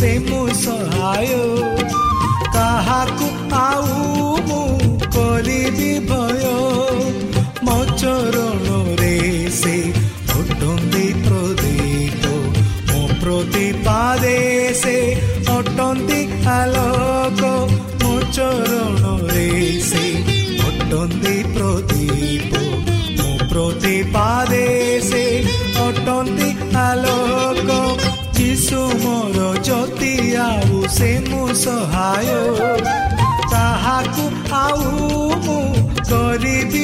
ଆଉ ସେ ମୋ ସହାୟ କାହାକୁ ଆଉ ମୁଁ କରିବି ସେ ମୋ ସହାୟ ତାହାକୁ ଆଉ ମୁଁ କରିବି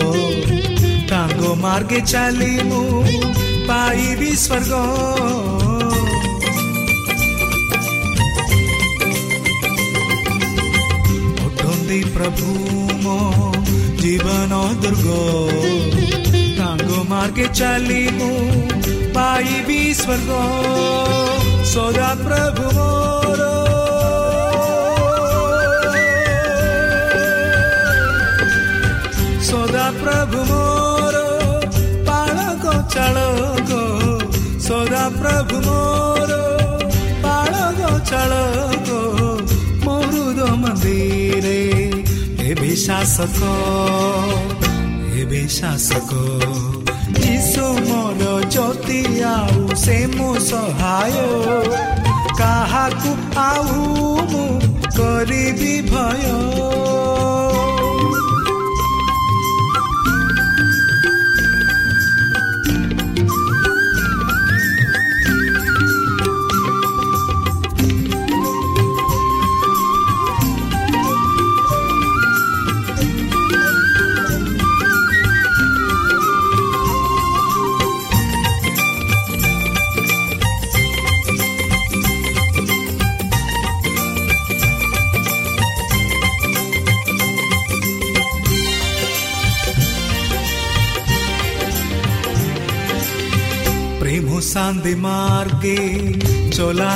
ଦୁର୍ଗ ତାଙ୍କ ମାର୍ଗେ ଚାଲି ମୁଁ ପାଇବି ସ୍ୱର୍ଗ ଅଟନ୍ତି ପ୍ରଭୁ ମୋ ଜୀବନ ଦୁର୍ଗ ତାଙ୍କ ମାର୍ଗେ ଚାଲି ମୁଁ ପାଇବି ସ୍ୱର୍ଗ ସଦା ପ୍ରଭୁ ମୋର ପ୍ରଭୁ ମୋର ପାଳକ ଚାଳକ ସଦା ପ୍ରଭୁ ମୋର ପାଳକ ଚାଳକ ମରୁଦ ମନ୍ଦିରେ ଏବେ ଶାସକ ଏବେ ଶାସକ ଯୀଶୁ ମୋର ଜ୍ୟୋତି ଆଉ ସେ ମୋ ସହାୟ କାହାକୁ ଆଉ ମୁଁ କରିବି ଭୟ?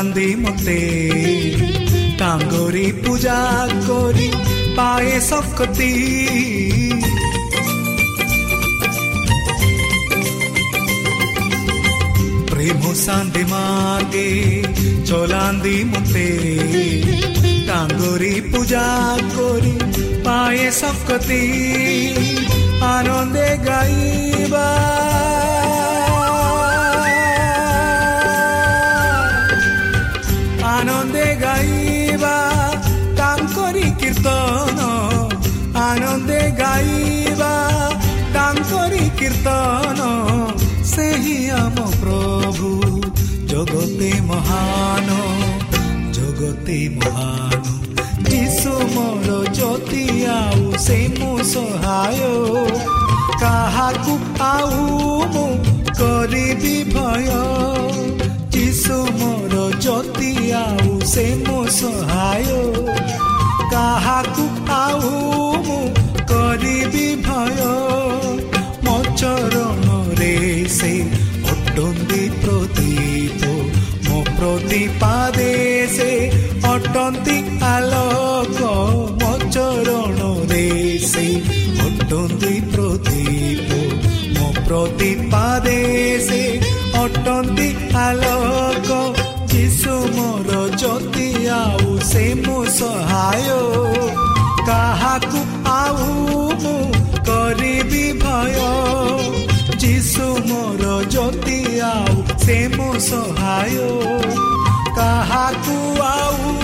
ଚଲାନ୍ତି ମତେ ତାଙ୍କରି ପୂଜା କରି ପାଏ ଶକ୍ତି ପ୍ରେମ ଶାନ୍ତି ମାର୍ଗେ ଚଲାନ୍ତି ମତେ ତାଙ୍କରି ପୂଜା କରି ପାଏ ଶକ୍ତି ଆନନ୍ଦେ ଗାଇବା ସେହି ଆମ ପ୍ରଭୁ ଜଗତେ ମହାନ ଜଗତେ ମହାନ ଯୀଶୁ ମୋର ଜ୍ୟୋତି ଆଉ ସେ ମୋ ସହାୟ କାହାକୁ ଆଉ ମୁଁ କରିବି ଭୟ ଯୀଶୁ ମୋର ଜ୍ୟୋତି ଆଉ ସେ ମୋ ସହାୟ କାହାକୁ ଆଉ ଅଟନ୍ତି ଆଲୋକ ମୋ ଚରଣରେ ସେ ଅଟନ୍ତି ପ୍ରଦୀପ ମୋ ପ୍ରତିପାଦେ ସେ ଅଟନ୍ତି ଆଲୋକ ଯୀଶୁ ମୋର ଜ୍ୟୋତି ଆଉ ସେ ମୋ ସହାୟ କାହାକୁ ଆଉ ମୁଁ କରିବି ଭୟ? ଯୀଶୁ ମୋର ଜ୍ୟୋତି ଆଉ ସେ ମୋ ସହାୟ କାହାକୁ ଆଉ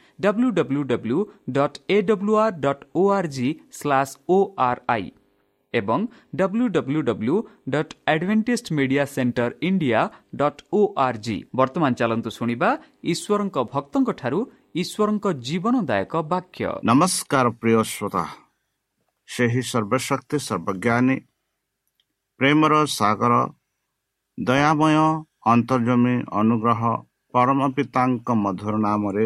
dot O R G O R I ଏବଂ W W W dot Adventist media centre India dot O R G ବର୍ତ୍ତମାନ ଚାଲନ୍ତୁ ଶୁଣିବା ଈଶ୍ୱରଙ୍କ ଭକ୍ତଙ୍କଠାରୁ ଈଶ୍ୱରଙ୍କ ଜୀବନଦାୟକ ବାକ୍ୟ। ନମସ୍କାର ପ୍ରିୟ ଶ୍ରୋତା। ସେହି ସର୍ବଶକ୍ତି ସର୍ବଜ୍ଞାନୀ ପ୍ରେମର ସାଗର ଦୟାମୟ ଅନ୍ତର୍ଜମୀ ଅନୁଗ୍ରହ ପରମ ପିତାଙ୍କ ମଧୁର ନାମରେ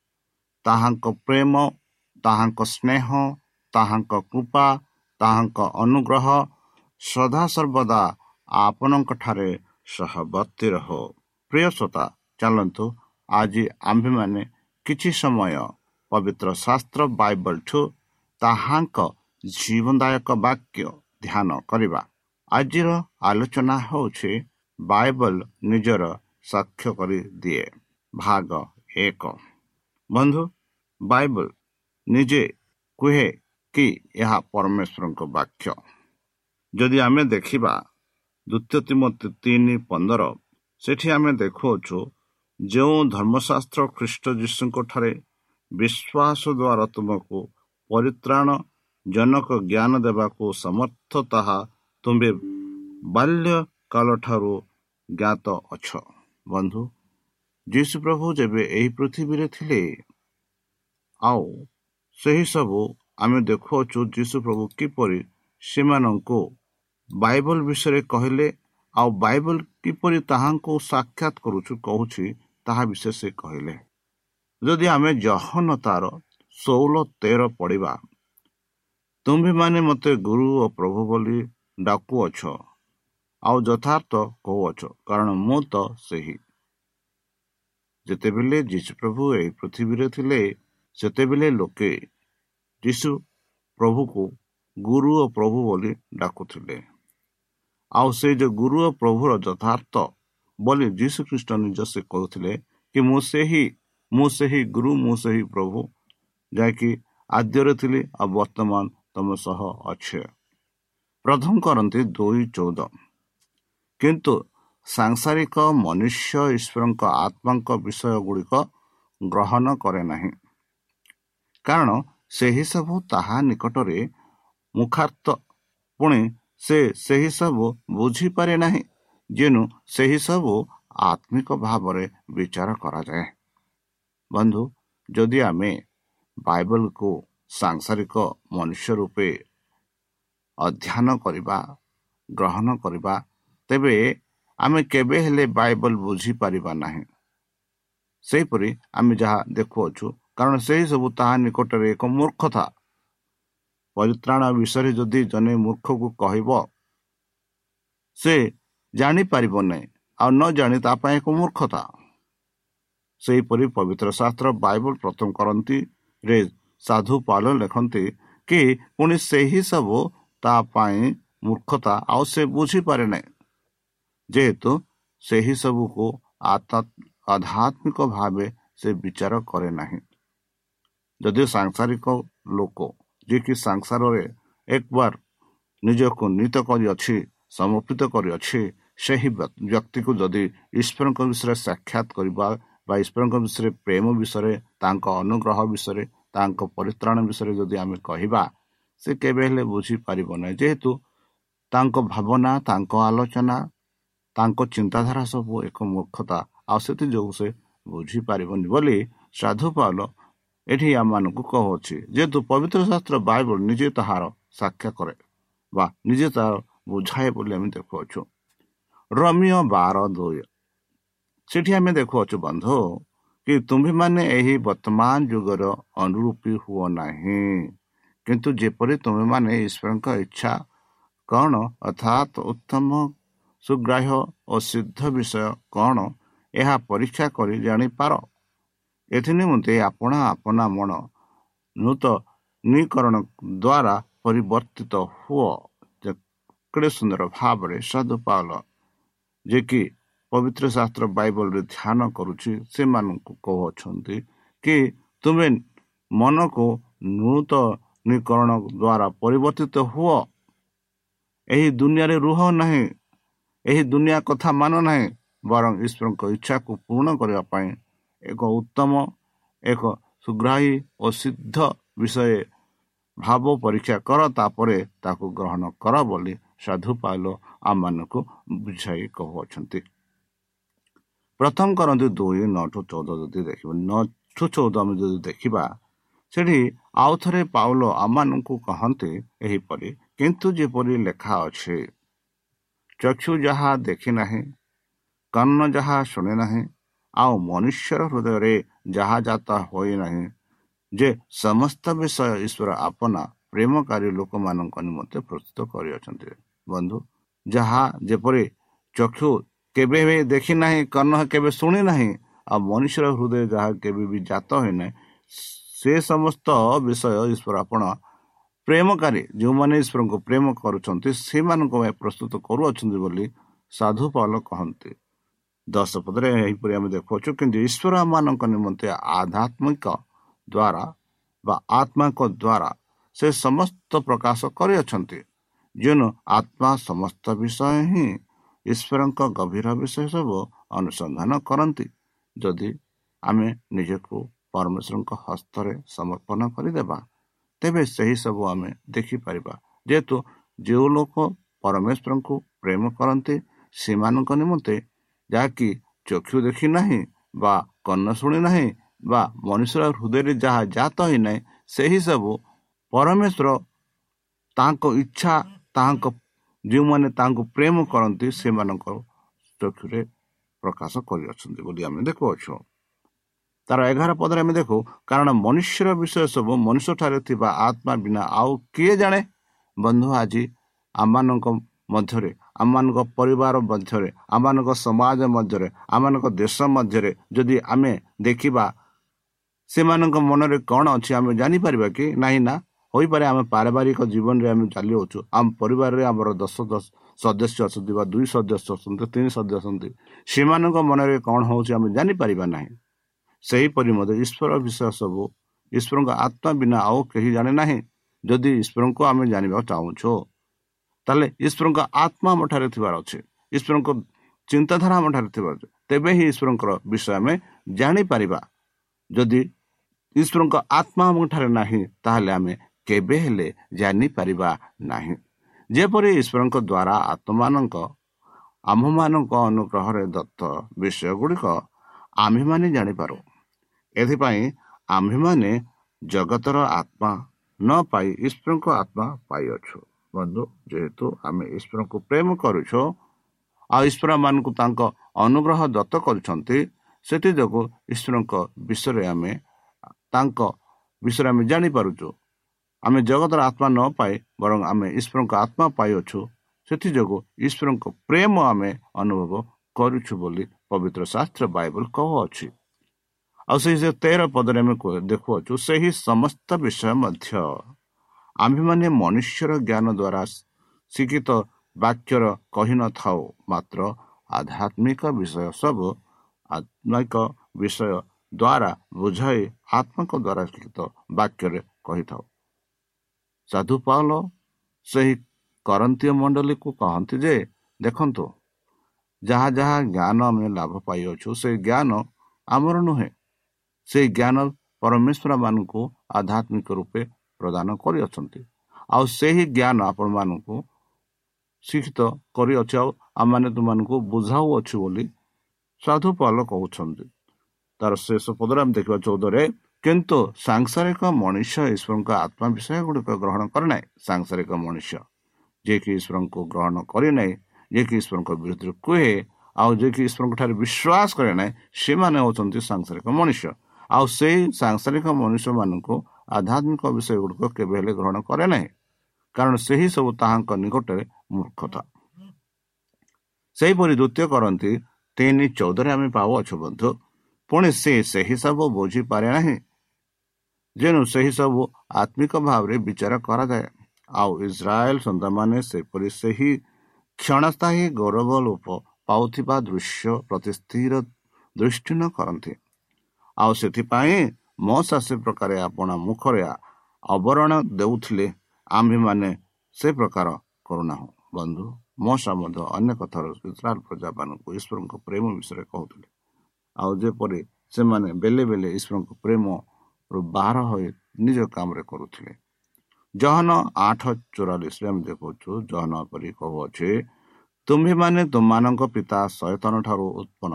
ତାହାଙ୍କ ପ୍ରେମ ତାହାଙ୍କ ସ୍ନେହ ତାହାଙ୍କ କୃପା ତାହାଙ୍କ ଅନୁଗ୍ରହ ସଦାସର୍ବଦା ଆପଣଙ୍କଠାରେ ସହବର୍ତ୍ତୀ ରହ। ଶ୍ରୋତା ଚାଲନ୍ତୁ ଆଜି ଆମ୍ଭେମାନେ କିଛି ସମୟ ପବିତ୍ର ଶାସ୍ତ୍ର ବାଇବଲଠୁ ତାହାଙ୍କ ଜୀବନଦାୟକ ବାକ୍ୟ ଧ୍ୟାନ କରିବା। ଆଜିର ଆଲୋଚନା ହେଉଛି ବାଇବଲ ନିଜର ସାକ୍ଷ୍ୟ କରିଦିଏ। ଭାଗ ଏକ। ବନ୍ଧୁ ବାଇବଲ ନିଜେ କୁହେ କି ଏହା ପରମେଶ୍ୱରଙ୍କ ବାକ୍ୟ। ଯଦି ଆମେ ଦେଖିବା ଦ୍ୱିତୀୟ ତିମତି ତିନି ପନ୍ଦର ସେଠି ଆମେ ଦେଖୁଅଛୁ ଯେଉଁ ଧର୍ମଶାସ୍ତ୍ର ଖ୍ରୀଷ୍ଟ ଯୀଶୁଙ୍କଠାରେ ବିଶ୍ୱାସ ଦ୍ୱାରା ତୁମକୁ ପରିତ୍ରାଣ ଜନକ ଜ୍ଞାନ ଦେବାକୁ ସମର୍ଥ ତାହା ତୁମ୍ଭେ ବାଲ୍ୟକାଳଠାରୁ ଜ୍ଞାତ ଅଛ। ବନ୍ଧୁ ଯୀଶୁ ପ୍ରଭୁ ଯେବେ ଏହି ପୃଥିବୀରେ ଥିଲେ ଆଉ ସେହି ସବୁ ଆମେ ଦେଖୁଅଛୁ ଯୀଶୁ ପ୍ରଭୁ କିପରି ସେମାନଙ୍କୁ ବାଇବଲ ବିଷୟରେ କହିଲେ ଆଉ ବାଇବଲ କିପରି ତାହାଙ୍କୁ ସାକ୍ଷାତ କରୁଛୁ କହୁଛି ତାହା ବିଷୟରେ ସେ କହିଲେ। ଯଦି ଆମେ ଜହନ ତାର ଷୋହଳ ତେର ପଢ଼ିବା ତୁମ୍ଭେମାନେ ମୋତେ ଗୁରୁ ଓ ପ୍ରଭୁ ବୋଲି ଡାକୁଅଛ ଆଉ ଯଥାର୍ଥ କହୁଅଛ କାରଣ ମୁଁ ତ ସେହି ଯେତେବେଳେ ଯୀଶୁ ପ୍ରଭୁ ଏହି ପୃଥିବୀରେ ଥିଲେ ସେତେବେଳେ ଲୋକେ ଯୀଶୁ ପ୍ରଭୁକୁ ଗୁରୁ ଓ ପ୍ରଭୁ ବୋଲି ଡାକୁଥିଲେ। ଆଉ ସେ ଯେଉଁ ଗୁରୁ ଓ ପ୍ରଭୁର ଯଥାର୍ଥ ବୋଲି ଯୀଶୁଖ୍ରୀଷ୍ଟ ନିଜ ସେ କହୁଥିଲେ କି ମୁଁ ସେହି ମୁଁ ସେହି ଗୁରୁ ମୁଁ ସେହି ପ୍ରଭୁ ଯାହାକି ଆଦ୍ୟରେ ଥିଲି ଆଉ ବର୍ତ୍ତମାନ ତମ ସହ ଅଛେ। ପ୍ରଥମ କରନ୍ତି ଦୁଇ ଚଉଦ। କିନ୍ତୁ ସାଂସାରିକ ମନୁଷ୍ୟ ଈଶ୍ୱରଙ୍କ ଆତ୍ମାଙ୍କ ବିଷୟ ଗୁଡ଼ିକ ଗ୍ରହଣ କରେ ନାହିଁ। କାରଣ ସେହି ସବୁ ତାହା ନିକଟରେ ମୁଖାର୍ଥ ପୁଣି ସେ ସେହି ସବୁ ବୁଝିପାରେ ନାହିଁ ଯେଣୁ ସେହି ସବୁ ଆତ୍ମିକ ଭାବରେ ବିଚାର କରାଯାଏ। ବନ୍ଧୁ ଯଦି ଆମେ ବାଇବଲକୁ ସାଂସାରିକ ମନୁଷ୍ୟ ରୂପେ ଅଧ୍ୟୟନ କରିବା ଗ୍ରହଣ କରିବା ତେବେ ଆମେ କେବେ ହେଲେ ବାଇବଲ ବୁଝିପାରିବା ନାହିଁ ସେହିପରି ଆମେ ଯାହା ଦେଖୁଅଛୁ କାରଣ ସେହି ସବୁ ତାହା ନିକଟରେ ଏକ ମୂର୍ଖତା ପରିତ୍ରାଣ ବିଷୟରେ ଯଦି ଜଣେ ମୂର୍ଖକୁ କହିବ ସେ ଜାଣିପାରିବ ନାହିଁ ଆଉ ନ ଜାଣି ତା ପାଇଁ ଏକ ମୂର୍ଖତା ସେହିପରି ପବିତ୍ର ଶାସ୍ତ୍ର ବାଇବଲ ପ୍ରଥମ କରନ୍ତି ରେ ସାଧୁ ପାଲ ଲେଖନ୍ତି କି ପୁଣି ସେହି ସବୁ ତା ପାଇଁ ମୂର୍ଖତା ଆଉ ସେ ବୁଝିପାରେ ନାହିଁ ଯେହେତୁ ସେହି ସବୁକୁ ଆଧ୍ୟାତ୍ମିକ ଭାବେ ସେ ବିଚାର କରେ ନାହିଁ। ଯଦି ସାଂସାରିକ ଲୋକ ଯିଏକି ସଂସାରରେ ଏକବାର ନିଜକୁ ନୀତ କରିଅଛି ସମର୍ପିତ କରିଅଛି ସେହି ବ୍ୟକ୍ତିକୁ ଯଦି ଈଶ୍ୱରଙ୍କ ବିଷୟରେ ସାକ୍ଷାତ କରିବା ବା ଈଶ୍ୱରଙ୍କ ବିଷୟରେ ପ୍ରେମ ବିଷୟରେ ତାଙ୍କ ଅନୁଗ୍ରହ ବିଷୟରେ ତାଙ୍କ ପରିତ୍ରାଣ ବିଷୟରେ ଯଦି ଆମେ କହିବା ସେ କେବେ ହେଲେ ବୁଝିପାରିବ ନାହିଁ। ଯେହେତୁ ତାଙ୍କ ଭାବନା ତାଙ୍କ ଆଲୋଚନା ତାଙ୍କ ଚିନ୍ତାଧାରା ସବୁ ଏକ ମୂର୍ଖତା। ଆଉ ସେଥିଯୋଗୁଁ ସେ ବୁଝିପାରିବନି ବୋଲି ସାଧୁ ପାଲ ଏଠି ଆମମାନଙ୍କୁ କହୁଅଛି ଯେହେତୁ ପବିତ୍ର ଶାସ୍ତ୍ର ବାଇବଲ ନିଜେ ତାହାର ସାକ୍ଷା କରେ ବା ନିଜେ ତାହାର ବୁଝାଏ ବୋଲି ଆମେ ଦେଖୁଅଛୁ। ରମିୟ ବାର ଦୁଇ। ସେଠି ଆମେ ଦେଖୁଅଛୁ ବନ୍ଧୁ କି ତୁମ୍ଭେମାନେ ଏହି ବର୍ତ୍ତମାନ ଯୁଗର ଅନୁରୂପୀ ହୁଅ ନାହିଁ। କିନ୍ତୁ ଯେପରି ତୁମେମାନେ ଈଶ୍ୱରଙ୍କ ଇଚ୍ଛା କ'ଣ ଅର୍ଥାତ୍ ଉତ୍ତମ ସୁଗ୍ରାହ୍ୟ ଓ ସିଦ୍ଧ ବିଷୟ କ'ଣ ଏହା ପରୀକ୍ଷା କରି ଜାଣିପାର। ଏଥି ନିମନ୍ତେ ଆପଣ ଆପଣା ମନ ନୂତନୀକରଣ ଦ୍ୱାରା ପରିବର୍ତ୍ତିତ ହୁଅ। କେଡ଼େ ସୁନ୍ଦର ଭାବରେ ସାଧୁ ପାଲ ଯେ କି ପବିତ୍ର ଶାସ୍ତ୍ର ବାଇବଲରେ ଧ୍ୟାନ କରୁଛି ସେମାନଙ୍କୁ କହୁଅଛନ୍ତି କି ତୁମେ ମନକୁ ନୂତନୀକରଣ ଦ୍ୱାରା ପରିବର୍ତ୍ତିତ ହୁଅ। ଏହି ଦୁନିଆରେ ରୁହ ନାହିଁ। ଏହି ଦୁନିଆ କଥା ମାନ ନାହିଁ ବରଂ ଈଶ୍ୱରଙ୍କ ଇଚ୍ଛାକୁ ପୂର୍ଣ୍ଣ କରିବା ପାଇଁ ଏକ ଉତ୍ତମ ଏକ ସୁଗ୍ରାହୀ ଓ ସିଦ୍ଧ ବିଷୟ ଭାବ ପରୀକ୍ଷା କର ତାପରେ ତାକୁ ଗ୍ରହଣ କର ବୋଲି ସାଧୁ ପାଇଲ ଆମମାନଙ୍କୁ ବୁଝାଇ କହୁଅଛନ୍ତି। ପ୍ରଥମ କରନ୍ତୁ ଦୁଇ ନଅଠୁ ଚଉଦ ଯଦି ଦେଖିବା ନଅଠୁ ଚଉଦ ଆମେ ଯଦି ଦେଖିବା ସେଠି ଆଉ ଥରେ ପାଉଲ ଆମମାନଙ୍କୁ କହନ୍ତି ଏହିପରି କିନ୍ତୁ ଯେପରି ଲେଖା ଅଛି ଚକ୍ଷୁ ଯାହା ଦେଖି ନାହିଁ କର୍ଣ୍ଣ ଯାହା ଶୁଣେ ନାହିଁ ଆଉ ମନୁଷ୍ୟର ହୃଦୟରେ ଯାହା ଜାତ ହୋଇନାହିଁ ଯେ ସମସ୍ତ ବିଷୟ ଈଶ୍ୱର ଆପନା ପ୍ରେମକାରୀ ଲୋକମାନଙ୍କ ନିମନ୍ତେ ପ୍ରସ୍ତୁତ କରିଅଛନ୍ତି। ବନ୍ଧୁ ଯାହା ଯେପରି ଚକ୍ଷୁ କେବେ ବି ଦେଖି ନାହିଁ କର୍ଣ୍ଣ କେବେ ଶୁଣି ନାହିଁ ଆଉ ମନୁଷ୍ୟର ହୃଦୟ ଯାହା କେବେ ବି ଜାତ ହୋଇନାହିଁ ସେ ସମସ୍ତ ବିଷୟ ଈଶ୍ୱର ଆପଣ ପ୍ରେମକାରୀ ଯେଉଁମାନେ ଈଶ୍ୱରଙ୍କୁ ପ୍ରେମ କରୁଛନ୍ତି ସେମାନଙ୍କ ପାଇଁ ପ୍ରସ୍ତୁତ କରୁଅଛନ୍ତି ବୋଲି ସାଧୁ ପାଲ କହନ୍ତି। ଦଶ ପଦରେ ଏହିପରି ଆମେ ଦେଖୁଅଛୁ କିନ୍ତୁ ଈଶ୍ୱର ମାନଙ୍କ ନିମନ୍ତେ ଆଧ୍ୟାତ୍ମିକ ଦ୍ୱାରା ବା ଆତ୍ମାଙ୍କ ଦ୍ୱାରା ସେ ସମସ୍ତ ପ୍ରକାଶ କରିଅଛନ୍ତି। ଯେଣୁ ଆତ୍ମା ସମସ୍ତ ବିଷୟ ହିଁ ଈଶ୍ୱରଙ୍କ ଗଭୀର ବିଷୟ ସବୁ ଅନୁସନ୍ଧାନ କରନ୍ତି। ଯଦି ଆମେ ନିଜକୁ ପରମେଶ୍ୱରଙ୍କ ହସ୍ତରେ ସମର୍ପଣ କରିଦେବା ତେବେ ସେହି ସବୁ ଆମେ ଦେଖିପାରିବା। ଯେହେତୁ ଯେଉଁ ଲୋକ ପରମେଶ୍ୱରଙ୍କୁ ପ୍ରେମ କରନ୍ତି ସେମାନଙ୍କ ନିମନ୍ତେ ଯାହାକି ଚକ୍ଷୁ ଦେଖି ନାହିଁ ବା କର୍ଣ୍ଣ ଶୁଣି ନାହିଁ ବା ମନୁଷ୍ୟର ହୃଦୟରେ ଯାହା ଜାତ ହୋଇନାହିଁ ସେହି ସବୁ ପରମେଶ୍ୱର ତାଙ୍କ ଇଚ୍ଛା ତାହାଙ୍କ ଯେଉଁମାନେ ତାଙ୍କୁ ପ୍ରେମ କରନ୍ତି ସେମାନଙ୍କ ଚକ୍ଷୁରେ ପ୍ରକାଶ କରିଅଛନ୍ତି ବୋଲି ଆମେ ଦେଖୁଅଛୁ। ତାର ଏଗାର ପଦରେ ଆମେ ଦେଖୁ କାରଣ ମନୁଷ୍ୟର ବିଷୟ ସବୁ ମନୁଷ୍ୟଠାରେ ଥିବା ଆତ୍ମା ବିନା ଆଉ କିଏ ଜାଣେ? ବନ୍ଧୁ ଆଜି ଆମମାନଙ୍କ ମଧ୍ୟରେ ଆମମାନଙ୍କ ପରିବାର ମଧ୍ୟରେ ଆମମାନଙ୍କ ସମାଜ ମଧ୍ୟରେ ଆମମାନଙ୍କ ଦେଶ ମଧ୍ୟରେ ଯଦି ଆମେ ଦେଖିବା ସେମାନଙ୍କ ମନରେ କ'ଣ ଅଛି ଆମେ ଜାଣିପାରିବା କି? ନାହିଁ ନା? ହୋଇପାରେ ଆମେ ପାରିବାରିକ ଜୀବନରେ ଆମେ ଚାଲିଅଛୁ। ଆମ ପରିବାରରେ ଆମର ଦଶ ଦଶ ସଦସ୍ୟ ଅଛନ୍ତି ବା ଦୁଇ ସଦସ୍ୟ ଅଛନ୍ତି ତିନି ସଦସ୍ୟ ଅଛନ୍ତି। ସେମାନଙ୍କ ମନରେ କ'ଣ ହେଉଛି ଆମେ ଜାଣିପାରିବା ନାହିଁ। ସେହିପରି ମଧ୍ୟ ଈଶ୍ୱର ବିଷୟ ସବୁ। ଈଶ୍ୱରଙ୍କ ଆତ୍ମା ବିନା ଆଉ କେହି ଜାଣେ ନାହିଁ। ଯଦି ଈଶ୍ୱରଙ୍କୁ ଆମେ ଜାଣିବାକୁ ଚାହୁଁଛୁ ତାହେଲେ ଈଶ୍ୱରଙ୍କ ଆତ୍ମା ଆମ ଠାରେ ଥିବାର ଅଛି। ଈଶ୍ୱରଙ୍କ ଚିନ୍ତାଧାରା ଆମ ଠାରେ ଥିବାର ଅଛି। ତେବେ ହିଁ ଈଶ୍ୱରଙ୍କର ବିଷୟ ଆମେ ଜାଣିପାରିବା। ଯଦି ଈଶ୍ୱରଙ୍କ ଆତ୍ମା ଆମ ଠାରେ ନାହିଁ ତାହେଲେ ଆମେ କେବେ ହେଲେ ଜାଣିପାରିବା ନାହିଁ। ଯେପରି ଈଶ୍ୱରଙ୍କ ଦ୍ୱାରା ଆତ୍ମମାନଙ୍କ ଆମ୍ଭମାନଙ୍କ ଅନୁଗ୍ରହରେ ଦତ୍ତ ବିଷୟ ଗୁଡ଼ିକ ଆମ୍ଭେମାନେ ଜାଣିପାରୁ। ଏଥିପାଇଁ ଆମ୍ଭେମାନେ ଜଗତର ଆତ୍ମା ନ ପାଇ ଈଶ୍ୱରଙ୍କ ଆତ୍ମା ପାଇଅଛୁ। ବନ୍ଧୁ ଯେହେତୁ ଆମେ ଈଶ୍ୱରଙ୍କୁ ପ୍ରେମ କରୁଛୁ ଆଉ ଈଶ୍ୱର ମାନଙ୍କୁ ତାଙ୍କ ଅନୁଗ୍ରହ ଦତ୍ତ କରୁଛନ୍ତି ସେଥିଯୋଗୁଁ ଈଶ୍ୱରଙ୍କ ବିଷୟରେ ଆମେ ତାଙ୍କ ବିଷୟରେ ଆମେ ଜାଣିପାରୁଛୁ। ଆମେ ଜଗତର ଆତ୍ମା ନ ପାଇ ବରଂ ଆମେ ଈଶ୍ୱରଙ୍କ ଆତ୍ମା ପାଇଅଛୁ ସେଥିଯୋଗୁଁ ଈଶ୍ୱରଙ୍କ ପ୍ରେମ ଆମେ ଅନୁଭବ କରୁଛୁ ବୋଲି ପବିତ୍ର ଶାସ୍ତ୍ର ବାଇବଲ କହୁଅଛି। ଆଉ ସେହି ତେର ପଦରେ ଆମେ ଦେଖୁଅଛୁ ସେହି ସମସ୍ତ ବିଷୟ ମଧ୍ୟ ଆମ୍ଭେମାନେ ମନୁଷ୍ୟର ଜ୍ଞାନ ଦ୍ୱାରା ଶିକ୍ଷିତ ବାକ୍ୟର କହିନଥାଉ ମାତ୍ର ଆଧ୍ୟାତ୍ମିକ ବିଷୟ ସବୁ ଆତ୍ମିକ ବିଷୟ ଦ୍ୱାରା ବୁଝାଇ ଆତ୍ମକ ଦ୍ୱାରା ଶିକ୍ଷିତ ବାକ୍ୟରେ କହିଥାଉ। ସାଧୁ ପାଉଲ ସେହି କରନ୍ତୀୟ ମଣ୍ଡଳୀକୁ କହନ୍ତି ଯେ ଦେଖନ୍ତୁ ଯାହା ଯାହା ଜ୍ଞାନ ଆମେ ଲାଭ ପାଇଅଛୁ ସେ ଜ୍ଞାନ ଆମର ନୁହେଁ। ସେଇ ଜ୍ଞାନ ପରମେଶ୍ୱର ମାନଙ୍କୁ ଆଧ୍ୟାତ୍ମିକ ରୂପେ ପ୍ରଦାନ କରିଅଛନ୍ତି। ଆଉ ସେହି ଜ୍ଞାନ ଆପଣମାନଙ୍କୁ ଶିକ୍ଷିତ କରିଅଛି ଆଉ ଆମମାନେ ତୁମମାନଙ୍କୁ ବୁଝାଉଅଛୁ ବୋଲି ସାଧୁ ପାଲ କହୁଛନ୍ତି। ତାର ଶେଷ ପଦରେ ଆମେ ଦେଖିବା ଚଉଦରେ କିନ୍ତୁ ସାଂସାରିକ ମଣିଷ ଈଶ୍ୱରଙ୍କ ଆତ୍ମା ବିଷୟ ଗୁଡ଼ିକ ଗ୍ରହଣ କରେ ନାହିଁ। ସାଂସାରିକ ମଣିଷ ଯିଏକି ଈଶ୍ୱରଙ୍କୁ ଗ୍ରହଣ କରିନାହିଁ ଯିଏକି ଈଶ୍ୱରଙ୍କ ବିରୁଦ୍ଧରେ କୁହେ ଆଉ ଯିଏକି ଈଶ୍ୱରଙ୍କ ଠାରେ ବିଶ୍ୱାସ କରେ ନାହିଁ ସେମାନେ ହେଉଛନ୍ତି ସାଂସାରିକ ମଣିଷ। ଆଉ ସେଇ ସାଂସାରିକ ମନୁଷ୍ୟମାନଙ୍କୁ ଆଧ୍ୟାତ୍ମିକ ବିଷୟ ଗୁଡ଼ିକ କେବେ ହେଲେ ଗ୍ରହଣ କରେ ନାହିଁ। କାରଣ ସେହି ସବୁ ତାହାଙ୍କ ନିକଟରେ ମୂର୍ଖତା। ସେହିପରି ଦ୍ୱିତୀୟ କରନ୍ତି ତିନି ଚଉଦରେ ଆମେ ପାଉଅଛୁ ବନ୍ଧୁ ପୁଣି ସେ ସେହି ସବୁ ବୁଝିପାରେ ନାହିଁ ଯେଣୁ ସେହି ସବୁ ଆତ୍ମିକ ଭାବରେ ବିଚାର କରାଯାଏ। ଆଉ ଇସ୍ରାଏଲ ସନ୍ତାମାନେ ସେପରି ସେହି କ୍ଷଣସ୍ଥାୟୀ ଗୌରବ ଲୋପ ପାଉଥିବା ଦୃଶ୍ୟ ପ୍ରତି ସ୍ଥିର ଦୃଷ୍ଟି ନ କରନ୍ତି। ଆଉ ସେଥିପାଇଁ ମୋ ଶାଶୀ ପ୍ରକାରେ ଆପଣ ମୁଖରେ ଅବରଣ ଦେଉଥିଲେ। ଆମ୍ଭେମାନେ ସେ ପ୍ରକାର କରୁନାହୁଁ। ବନ୍ଧୁ ମଶା ମଧ୍ୟ ଅନେକ ଥର ଇସ୍ରାଏଲ ପ୍ରଜାମାନଙ୍କୁ ଈଶ୍ୱରଙ୍କ ପ୍ରେମ ବିଷୟରେ କହୁଥିଲେ। ଆଉ ଯେପରି ସେମାନେ ବେଲେ ବେଲେ ଈଶ୍ୱରଙ୍କ ପ୍ରେମରୁ ବାହାର ହୋଇ ନିଜ କାମରେ କରୁଥିଲେ। ଜହନ ଆଠ ଚଉରାଳିଶରେ ଆମେ ଦେଖୁଛୁ ଜହନ କରି କହୁଅଛେ ତୁମ୍ଭେମାନେ ତୁମମାନଙ୍କ ପିତା ସଚେତନ ଠାରୁ ଉତ୍ପନ୍ନ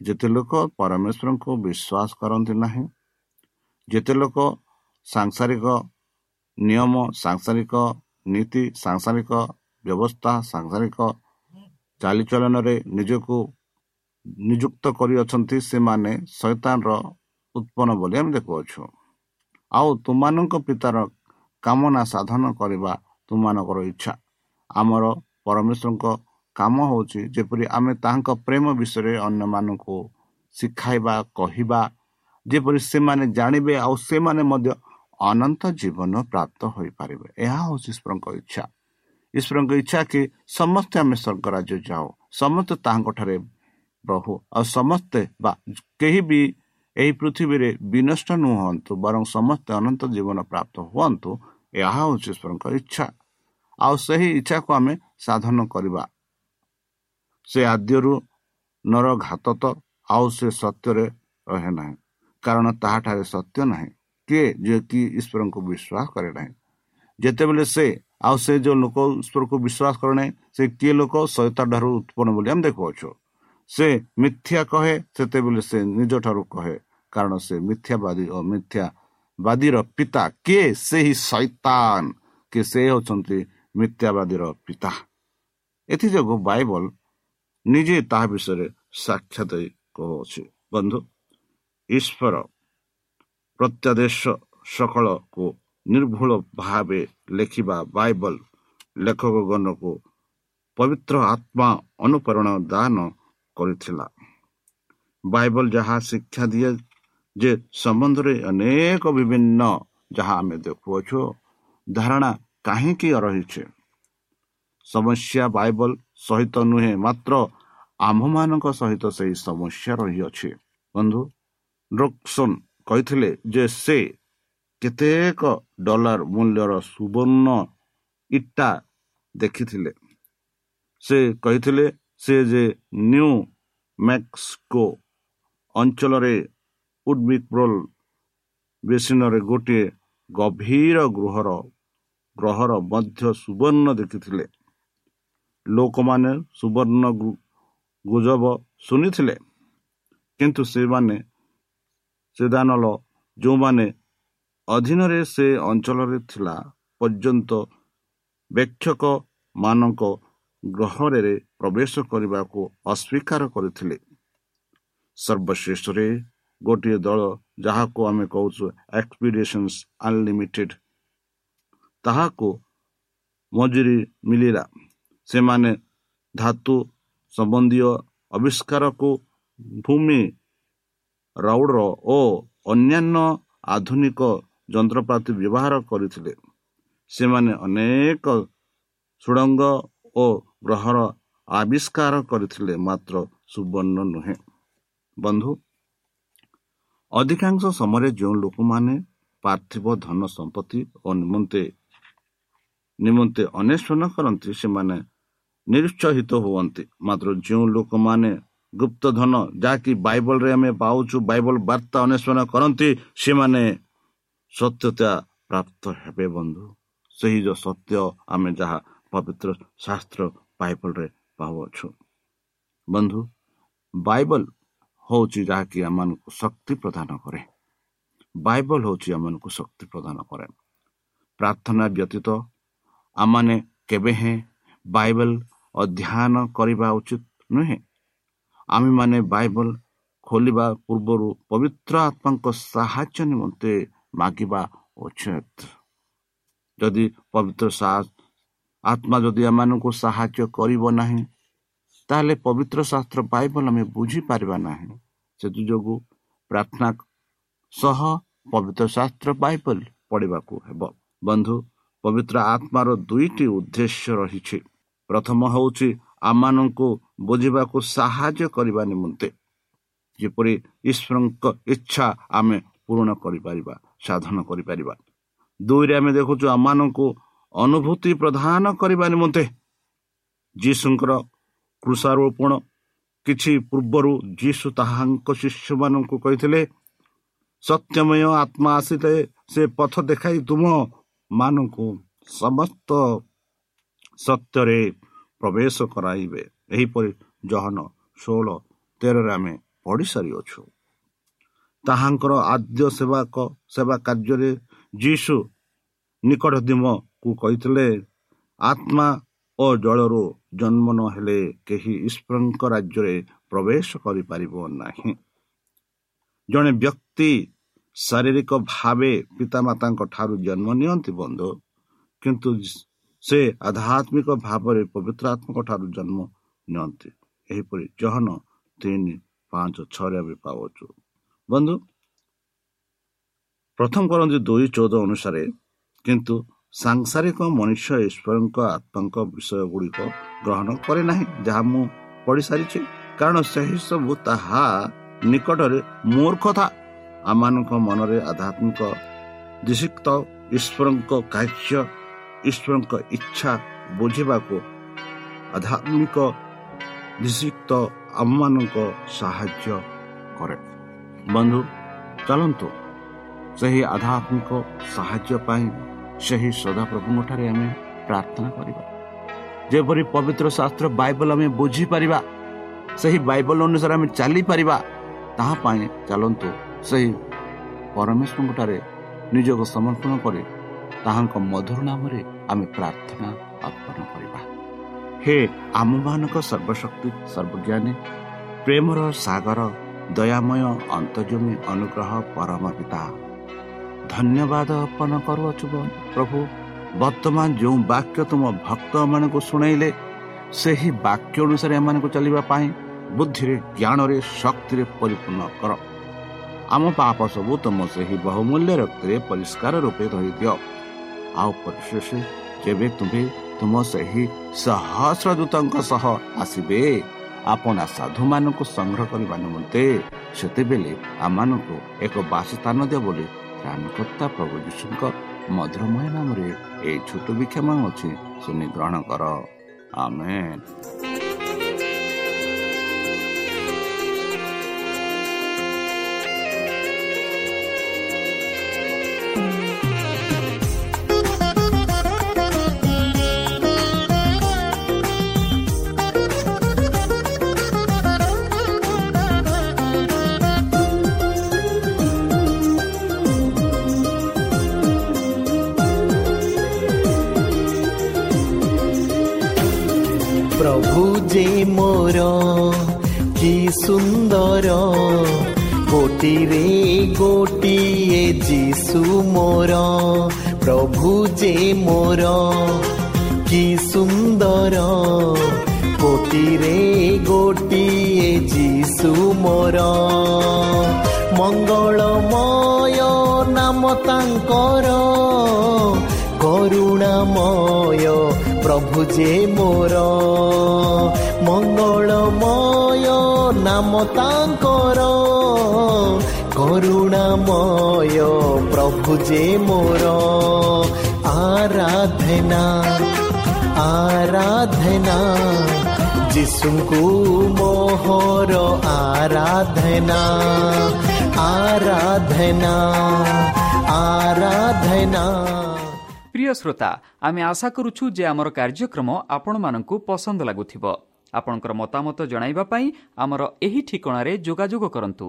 ଯେତେ ଲୋକ ପରମେଶ୍ୱରଙ୍କୁ ବିଶ୍ୱାସ କରନ୍ତି ନାହିଁ ଯେତେ ଲୋକ ସାଂସାରିକ ନିୟମ ସାଂସାରିକ ନୀତି ସାଂସାରିକ ବ୍ୟବସ୍ଥା ସାଂସାରିକ ଚାଲିଚଳନରେ ନିଜକୁ ନିଯୁକ୍ତ କରିଅଛନ୍ତି ସେମାନେ ଶୈତାନର ଉତ୍ପନ୍ନ ବୋଲି ଆମେ ଦେଖୁଅଛୁ। ଆଉ ତୁମମାନଙ୍କ ପିତାର କାମନା ସାଧନ କରିବା ତୁମମାନଙ୍କର ଇଚ୍ଛା। ଆମର ପରମେଶ୍ୱରଙ୍କ କାମ ହେଉଛି ଯେପରି ଆମେ ତାହାଙ୍କ ପ୍ରେମ ବିଷୟରେ ଅନ୍ୟମାନଙ୍କୁ ଶିଖାଇବା କହିବା ଯେପରି ସେମାନେ ଜାଣିବେ ଆଉ ସେମାନେ ମଧ୍ୟ ଅନନ୍ତ ଜୀବନ ପ୍ରାପ୍ତ ହୋଇପାରିବେ। ଏହା ହେଉଛି ଈଶ୍ୱରଙ୍କ ଇଚ୍ଛା। ଈଶ୍ୱରଙ୍କ ଇଚ୍ଛା କି ସମସ୍ତେ ଆମେ ସ୍ୱର୍ଗ ରାଜ୍ୟ ଯାଉ ସମସ୍ତେ ତାହାଙ୍କ ଠାରେ ପ୍ରଭୁ ଆଉ ସମସ୍ତେ ବା କେହି ବି ଏହି ପୃଥିବୀରେ ବିନଷ୍ଟ ନୁହନ୍ତୁ ବରଂ ସମସ୍ତେ ଅନନ୍ତ ଜୀବନ ପ୍ରାପ୍ତ ହୁଅନ୍ତୁ ଏହା ହେଉଛି ଈଶ୍ୱରଙ୍କ ଇଚ୍ଛା। ଆଉ ସେହି ଇଚ୍ଛାକୁ ଆମେ ସାଧନ କରିବା। ସେ ଆଦ୍ୟରୁ ନର ଘାତ ତ ଆଉ ସେ ସତ୍ୟରେ ରହେ ନାହିଁ। କାରଣ ତାହାଠାରେ ସତ୍ୟ ନାହିଁ। କିଏ ଯିଏକି ଈଶ୍ୱରଙ୍କୁ ବିଶ୍ୱାସ କରେ ନାହିଁ। ଯେତେବେଳେ ସେ ଆଉ ସେ ଯେଉଁ ଲୋକ ଈଶ୍ୱରକୁ ବିଶ୍ୱାସ କରେ ନାହିଁ ସେ କିଏ ଲୋକ? ସୈତା ଠାରୁ ଉତ୍ପନ୍ନ ବୋଲି ଆମେ ଦେଖୁଅଛୁ। ସେ ମିଥ୍ୟା କହେ ସେତେବେଳେ ସେ ନିଜ ଠାରୁ କହେ। କାରଣ ସେ ମିଥ୍ୟାବାଦୀ ଓ ମିଥ୍ୟାବାଦୀର ପିତା। କିଏ? ସେହି ସୈତାନ କି ସେ ହେଉଛନ୍ତି ମିଥ୍ୟାବାଦୀର ପିତା। ଏଥିଯୋଗୁଁ ବାଇବଲ ନିଜେ ତାହା ବିଷୟରେ ସାକ୍ଷାତ କହୁଅଛି। ବନ୍ଧୁ ଈଶ୍ୱର ପ୍ରତ୍ୟାଦେଶ ସକଳକୁ ନିର୍ଭୁଳ ଭାବେ ଲେଖିବା ବାଇବଲ ଲେଖକଗଣକୁ ପବିତ୍ର ଆତ୍ମା ଅନୁପ୍ରେରଣ ଦାନ କରିଥିଲା। ବାଇବଲ ଯାହା ଶିକ୍ଷା ଦିଏ ଯେ ସମ୍ବନ୍ଧରେ ଅନେକ ବିଭିନ୍ନ ଯାହା ଆମେ ଦେଖୁଅଛୁ ଧାରଣା କାହିଁକି ରହିଛି? ସମସ୍ୟା ବାଇବଲ ସହିତ ନୁହେଁ ମାତ୍ର ଆମ୍ଭମାନଙ୍କ ସହିତ ସେହି ସମସ୍ୟା ରହିଅଛି। ବନ୍ଧୁ ଡ୍ରକ୍ସନ୍ କହିଥିଲେ ଯେ ସେ କେତେକ ଡଲାର ମୂଲ୍ୟର ସୁବର୍ଣ୍ଣ ଇଟା ଦେଖିଥିଲେ। ସେ କହିଥିଲେ ସେ ଯେ ନ୍ୟୁ ମେକ୍ସିକୋ ଅଞ୍ଚଳରେ ଉଡ୍ବିକ୍ରୋଲ ବେସିନରେ ଗୋଟିଏ ଗଭୀର ଗୃହର ଗ୍ରହର ମଧ୍ୟ ସୁବର୍ଣ୍ଣ ଦେଖିଥିଲେ। ଲୋକମାନେ ସୁବର୍ଣ୍ଣ ଗୁଜବ ଶୁଣିଥିଲେ। କିନ୍ତୁ ସେମାନେ ସେଦାନଲ ଯେଉଁମାନେ ଅଧୀନରେ ସେ ଅଞ୍ଚଳରେ ଥିଲା ପର୍ଯ୍ୟନ୍ତ ବେକ୍ଷକମାନଙ୍କ ଗ୍ରହରେ ପ୍ରବେଶ କରିବାକୁ ଅସ୍ୱୀକାର କରିଥିଲେ। ସର୍ବଶ୍ରେଷ୍ଠରେ ଗୋଟିଏ ଦଳ ଯାହାକୁ ଆମେ କହୁଛୁ ଏକ୍ସପିଡିସନ୍ସ ଅନଲିମିଟେଡ ତାହାକୁ ମଜୁରୀ ମିଳିଲା। ସେମାନେ ଧାତୁ ସମ୍ବନ୍ଧୀୟ ଆବିଷ୍କାରକୁ ଭୂମି ରାଉଡ଼ର ଓ ଅନ୍ୟାନ୍ୟ ଆଧୁନିକ ଯନ୍ତ୍ରପାତି ବ୍ୟବହାର କରିଥିଲେ। ସେମାନେ ଅନେକ ସୁଡ଼ଙ୍ଗ ଓ ଗ୍ରହର ଆବିଷ୍କାର କରିଥିଲେ ମାତ୍ର ସୁବର୍ଣ୍ଣ ନୁହେଁ। ବନ୍ଧୁ ଅଧିକାଂଶ ସମୟରେ ଯେଉଁ ଲୋକମାନେ ପାର୍ଥିବ ଧନ ସମ୍ପତ୍ତି ଓ ନିମନ୍ତେ ନିମନ୍ତେ ଅନ୍ୱେଷଣ କରନ୍ତି ସେମାନେ ନିରୁତ୍ସାହିତ ହୁଅନ୍ତି। ମାତ୍ର ଯେଉଁ ଲୋକମାନେ ଗୁପ୍ତ ଧନ ଯାହାକି ବାଇବଲରେ ଆମେ ପାଉଛୁ ବାଇବଲ ବାର୍ତ୍ତା ଅନ୍ୱେଷଣ କରନ୍ତି ସେମାନେ ସତ୍ୟତା ପ୍ରାପ୍ତ ହେବେ ବନ୍ଧୁ। ସେହି ଯେଉଁ ସତ୍ୟ ଆମେ ଯାହା ପବିତ୍ର ଶାସ୍ତ୍ର ବାଇବଲରେ ପାଉଅଛୁ। ବନ୍ଧୁ ବାଇବଲ ହେଉଛି ଯାହାକି ଆମମାନଙ୍କୁ ଶକ୍ତି ପ୍ରଦାନ କରେ। ବାଇବଲ ହେଉଛି ଆମମାନଙ୍କୁ ଶକ୍ତି ପ୍ରଦାନ କରେ। ପ୍ରାର୍ଥନା ବ୍ୟତୀତ ଆମମାନେ କେବେ ହେଁ ବାଇବଲ ଅଧ୍ୟୟନ କରିବା ଉଚିତ ନୁହେଁ। ଆମେମାନେ ବାଇବଲ ଖୋଲିବା ପୂର୍ବରୁ ପବିତ୍ର ଆତ୍ମାଙ୍କ ସାହାଯ୍ୟ ନିମନ୍ତେ ମାଗିବା ଉଚିତ। ଯଦି ପବିତ୍ର ଆତ୍ମା ଯଦି ଆମମାନଙ୍କୁ ସାହାଯ୍ୟ କରିବ ନାହିଁ ତାହେଲେ ପବିତ୍ର ଶାସ୍ତ୍ର ବାଇବଲ ଆମେ ବୁଝିପାରିବା ନାହିଁ। ସେଥିଯୋଗୁଁ ପ୍ରାର୍ଥନା ସହ ପବିତ୍ର ଶାସ୍ତ୍ର ବାଇବଲ ପଢ଼ିବାକୁ ହେବ। ବନ୍ଧୁ ପବିତ୍ର ଆତ୍ମାର ଦୁଇଟି ଉଦ୍ଦେଶ୍ୟ ରହିଛି। ପ୍ରଥମ ହେଉଛି ଆମମାନଙ୍କୁ ବୁଝିବାକୁ ସାହାଯ୍ୟ କରିବା ନିମନ୍ତେ। ଯେପରି ଈଶ୍ୱରଙ୍କ ଇଚ୍ଛା ଆମେ ପୂରଣ କରିପାରିବା ସାଧନ କରିପାରିବା। ଦୁଇରେ ଆମେ ଦେଖୁଛୁ ଆମମାନଙ୍କୁ ଅନୁଭୂତି ପ୍ରଦାନ କରିବା ନିମନ୍ତେ। ଯୀଶୁଙ୍କର କୃଷାରୋପଣ କିଛି ପୂର୍ବରୁ ଯୀଶୁ ତାହାଙ୍କ ଶିଷ୍ୟମାନଙ୍କୁ କହିଥିଲେ ସତ୍ୟମୟ ଆତ୍ମା ଆସିଲେ ସେ ପଥ ଦେଖାଇ ତୁମ ମାନଙ୍କୁ ସମସ୍ତ ସତ୍ୟରେ ପ୍ରବେଶ କରାଇବେ। ଏହିପରି ଜହନ ଷୋହଳ ତେରରେ ଆମେ ପଢ଼ି ସାରିଅଛୁ। ତାହାଙ୍କର ଆଦ୍ୟ ସେବାକ ସେବା କାର୍ଯ୍ୟରେ ଯୀଶୁ ନିକଟଦିମକୁ କହିଥିଲେ ଆତ୍ମା ଓ ଜଳରୁ ଜନ୍ମ ନ ହେଲେ କେହି ଈଶ୍ୱରଙ୍କ ରାଜ୍ୟରେ ପ୍ରବେଶ କରିପାରିବ ନାହିଁ ଜଣେ ବ୍ୟକ୍ତି ଶାରୀରିକ ଭାବେ ପିତାମାତାଙ୍କ ଠାରୁ ଜନ୍ମ ନିଅନ୍ତି ବନ୍ଧୁ କିନ୍ତୁ ସେ ଆଧ୍ୟାତ୍ମିକ ଭାବରେ ପବିତ୍ର ଆତ୍ମକ ଠାରୁ ଜନ୍ମ ନିଅନ୍ତି। ଏହିପରି ଜହନ ତିନି ପାଞ୍ଚ ଛଅରେ ଆମେ ପାଉଛୁ ବନ୍ଧୁ ପ୍ରଥମ କରନ୍ତି ଦୁଇ ଚଉଦ ଅନୁସାରେ କିନ୍ତୁ ସାଂସାରିକ ମନୁଷ୍ୟ ଈଶ୍ୱରଙ୍କ ଆତ୍ମାଙ୍କ ବିଷୟ ଗୁଡ଼ିକ ଗ୍ରହଣ କରେ ନାହିଁ ଯାହା ମୁଁ ପଢ଼ିସାରିଛି। କାରଣ ସେହି ସବୁ ତାହା ନିକଟରେ ମୂର୍ଖତା ଆମମାନଙ୍କ ମନରେ ଆଧ୍ୟାତ୍ମିକ ଦିଶିକ୍ତ ଈଶ୍ୱରଙ୍କ କାର୍ଯ୍ୟ ଈଶ୍ୱରଙ୍କ ଇଚ୍ଛା ବୁଝିବାକୁ ଆଧ୍ୟାତ୍ମିକ ନିଷିକ୍ତ ଆମମାନଙ୍କ ସାହାଯ୍ୟ କରେ। ବନ୍ଧୁ ଚାଲନ୍ତୁ। ସେହି ଆଧ୍ୟାତ୍ମିକ ସାହାଯ୍ୟ ପାଇଁ ସେହି ସଦାପ୍ରଭୁଙ୍କଠାରେ ଆମେ ପ୍ରାର୍ଥନା କରିବା। ଯେପରି ପବିତ୍ର ଶାସ୍ତ୍ର ବାଇବଲ ଆମେ ବୁଝିପାରିବା ସେହି ବାଇବଲ ଅନୁସାରେ ଆମେ ଚାଲିପାରିବା ତାହା ପାଇଁ ଚାଲନ୍ତୁ ସେହି ପରମେଶ୍ୱରଙ୍କଠାରେ ନିଜକୁ ସମର୍ପଣ କରି ତାହାଙ୍କ ମଧୁର ନାମରେ ଆମେ ପ୍ରାର୍ଥନା ଅର୍ପଣ କରିବା। ହେ ଆମମାନଙ୍କ ସର୍ବଶକ୍ତି ସର୍ବଜ୍ଞାନୀ ପ୍ରେମର ସାଗର ଦୟାମୟ ଅନ୍ତର୍ଜମୀ ଅନୁଗ୍ରହ ପରମ ପିତା। ଧନ୍ୟବାଦ ଅର୍ପଣ କରୁଅଛୁ ପ୍ରଭୁ। ବର୍ତ୍ତମାନ ଯେଉଁ ବାକ୍ୟ ତୁମ ଭକ୍ତମାନଙ୍କୁ ଶୁଣାଇଲେ ସେହି ବାକ୍ୟ ଅନୁସାରେ ଏମାନଙ୍କୁ ଚାଲିବା ପାଇଁ ବୁଦ୍ଧିରେ ଜ୍ଞାନରେ ଶକ୍ତିରେ ପରିପୂର୍ଣ୍ଣ କର। ଆମ ପାପ ସବୁ ତୁମ ସେହି ବହୁମୂଲ୍ୟ ରକ୍ତରେ ପରିଷ୍କାର ରୂପେ ଧରିଦିଅ। ଆଉ ପରିଶେଷ ଯେବେ ତୁମେ ତୁମ ସେହି ସହସ୍ର ଦୂତଙ୍କ ସହ ଆସିବେ ଆପଣ ସାଧୁମାନଙ୍କୁ ସଂଗ୍ରହ କରିବା ନିମନ୍ତେ ସେତେବେଳେ ଆମମାନଙ୍କୁ ଏକ ବାସସ୍ଥାନ ଦିଅ ବୋଲି ତ୍ରାଣକର୍ତ୍ତା ପ୍ରଭୁ ଯୀଶୁଙ୍କ ମଧୁରମୟ ନାମରେ ଏହି ଛୋଟ ବିକ୍ଷମ ଅଛି ଶୁଣି ଗ୍ରହଣ କର ଆମେ ପ୍ରଭୁ ଯେ ମୋର। କି ସୁନ୍ଦର ଗୋଟିରେ ଗୋଟିଏ ଯୀଶୁ ମୋର। ମଙ୍ଗଳମୟ ନାମ ତାଙ୍କର। କରୁଣାମୟ ପ୍ରଭୁ ଯେ ମୋର। ମଙ୍ଗଳମୟ ନାମ ତାଙ୍କର। କରୁଣାମୟ ପ୍ରଭୁ ଯେ ମୋର ଆରାଧନା ଆରାଧନା ଯୀଶୁଙ୍କୁ ମୋହର ଆରାଧନା ଆରାଧନା ଆରାଧନା ପ୍ରିୟ ଶ୍ରୋତା ଆମେ ଆଶା କରୁଛୁ ଯେ ଆମର କାର୍ଯ୍ୟକ୍ରମ ଆପଣମାନଙ୍କୁ ପସନ୍ଦ ଲାଗୁଥିବ। ଆପଣଙ୍କର ମତାମତ ଜଣାଇବା ପାଇଁ ଆମର ଏହି ଠିକଣାରେ ଯୋଗାଯୋଗ କରନ୍ତୁ।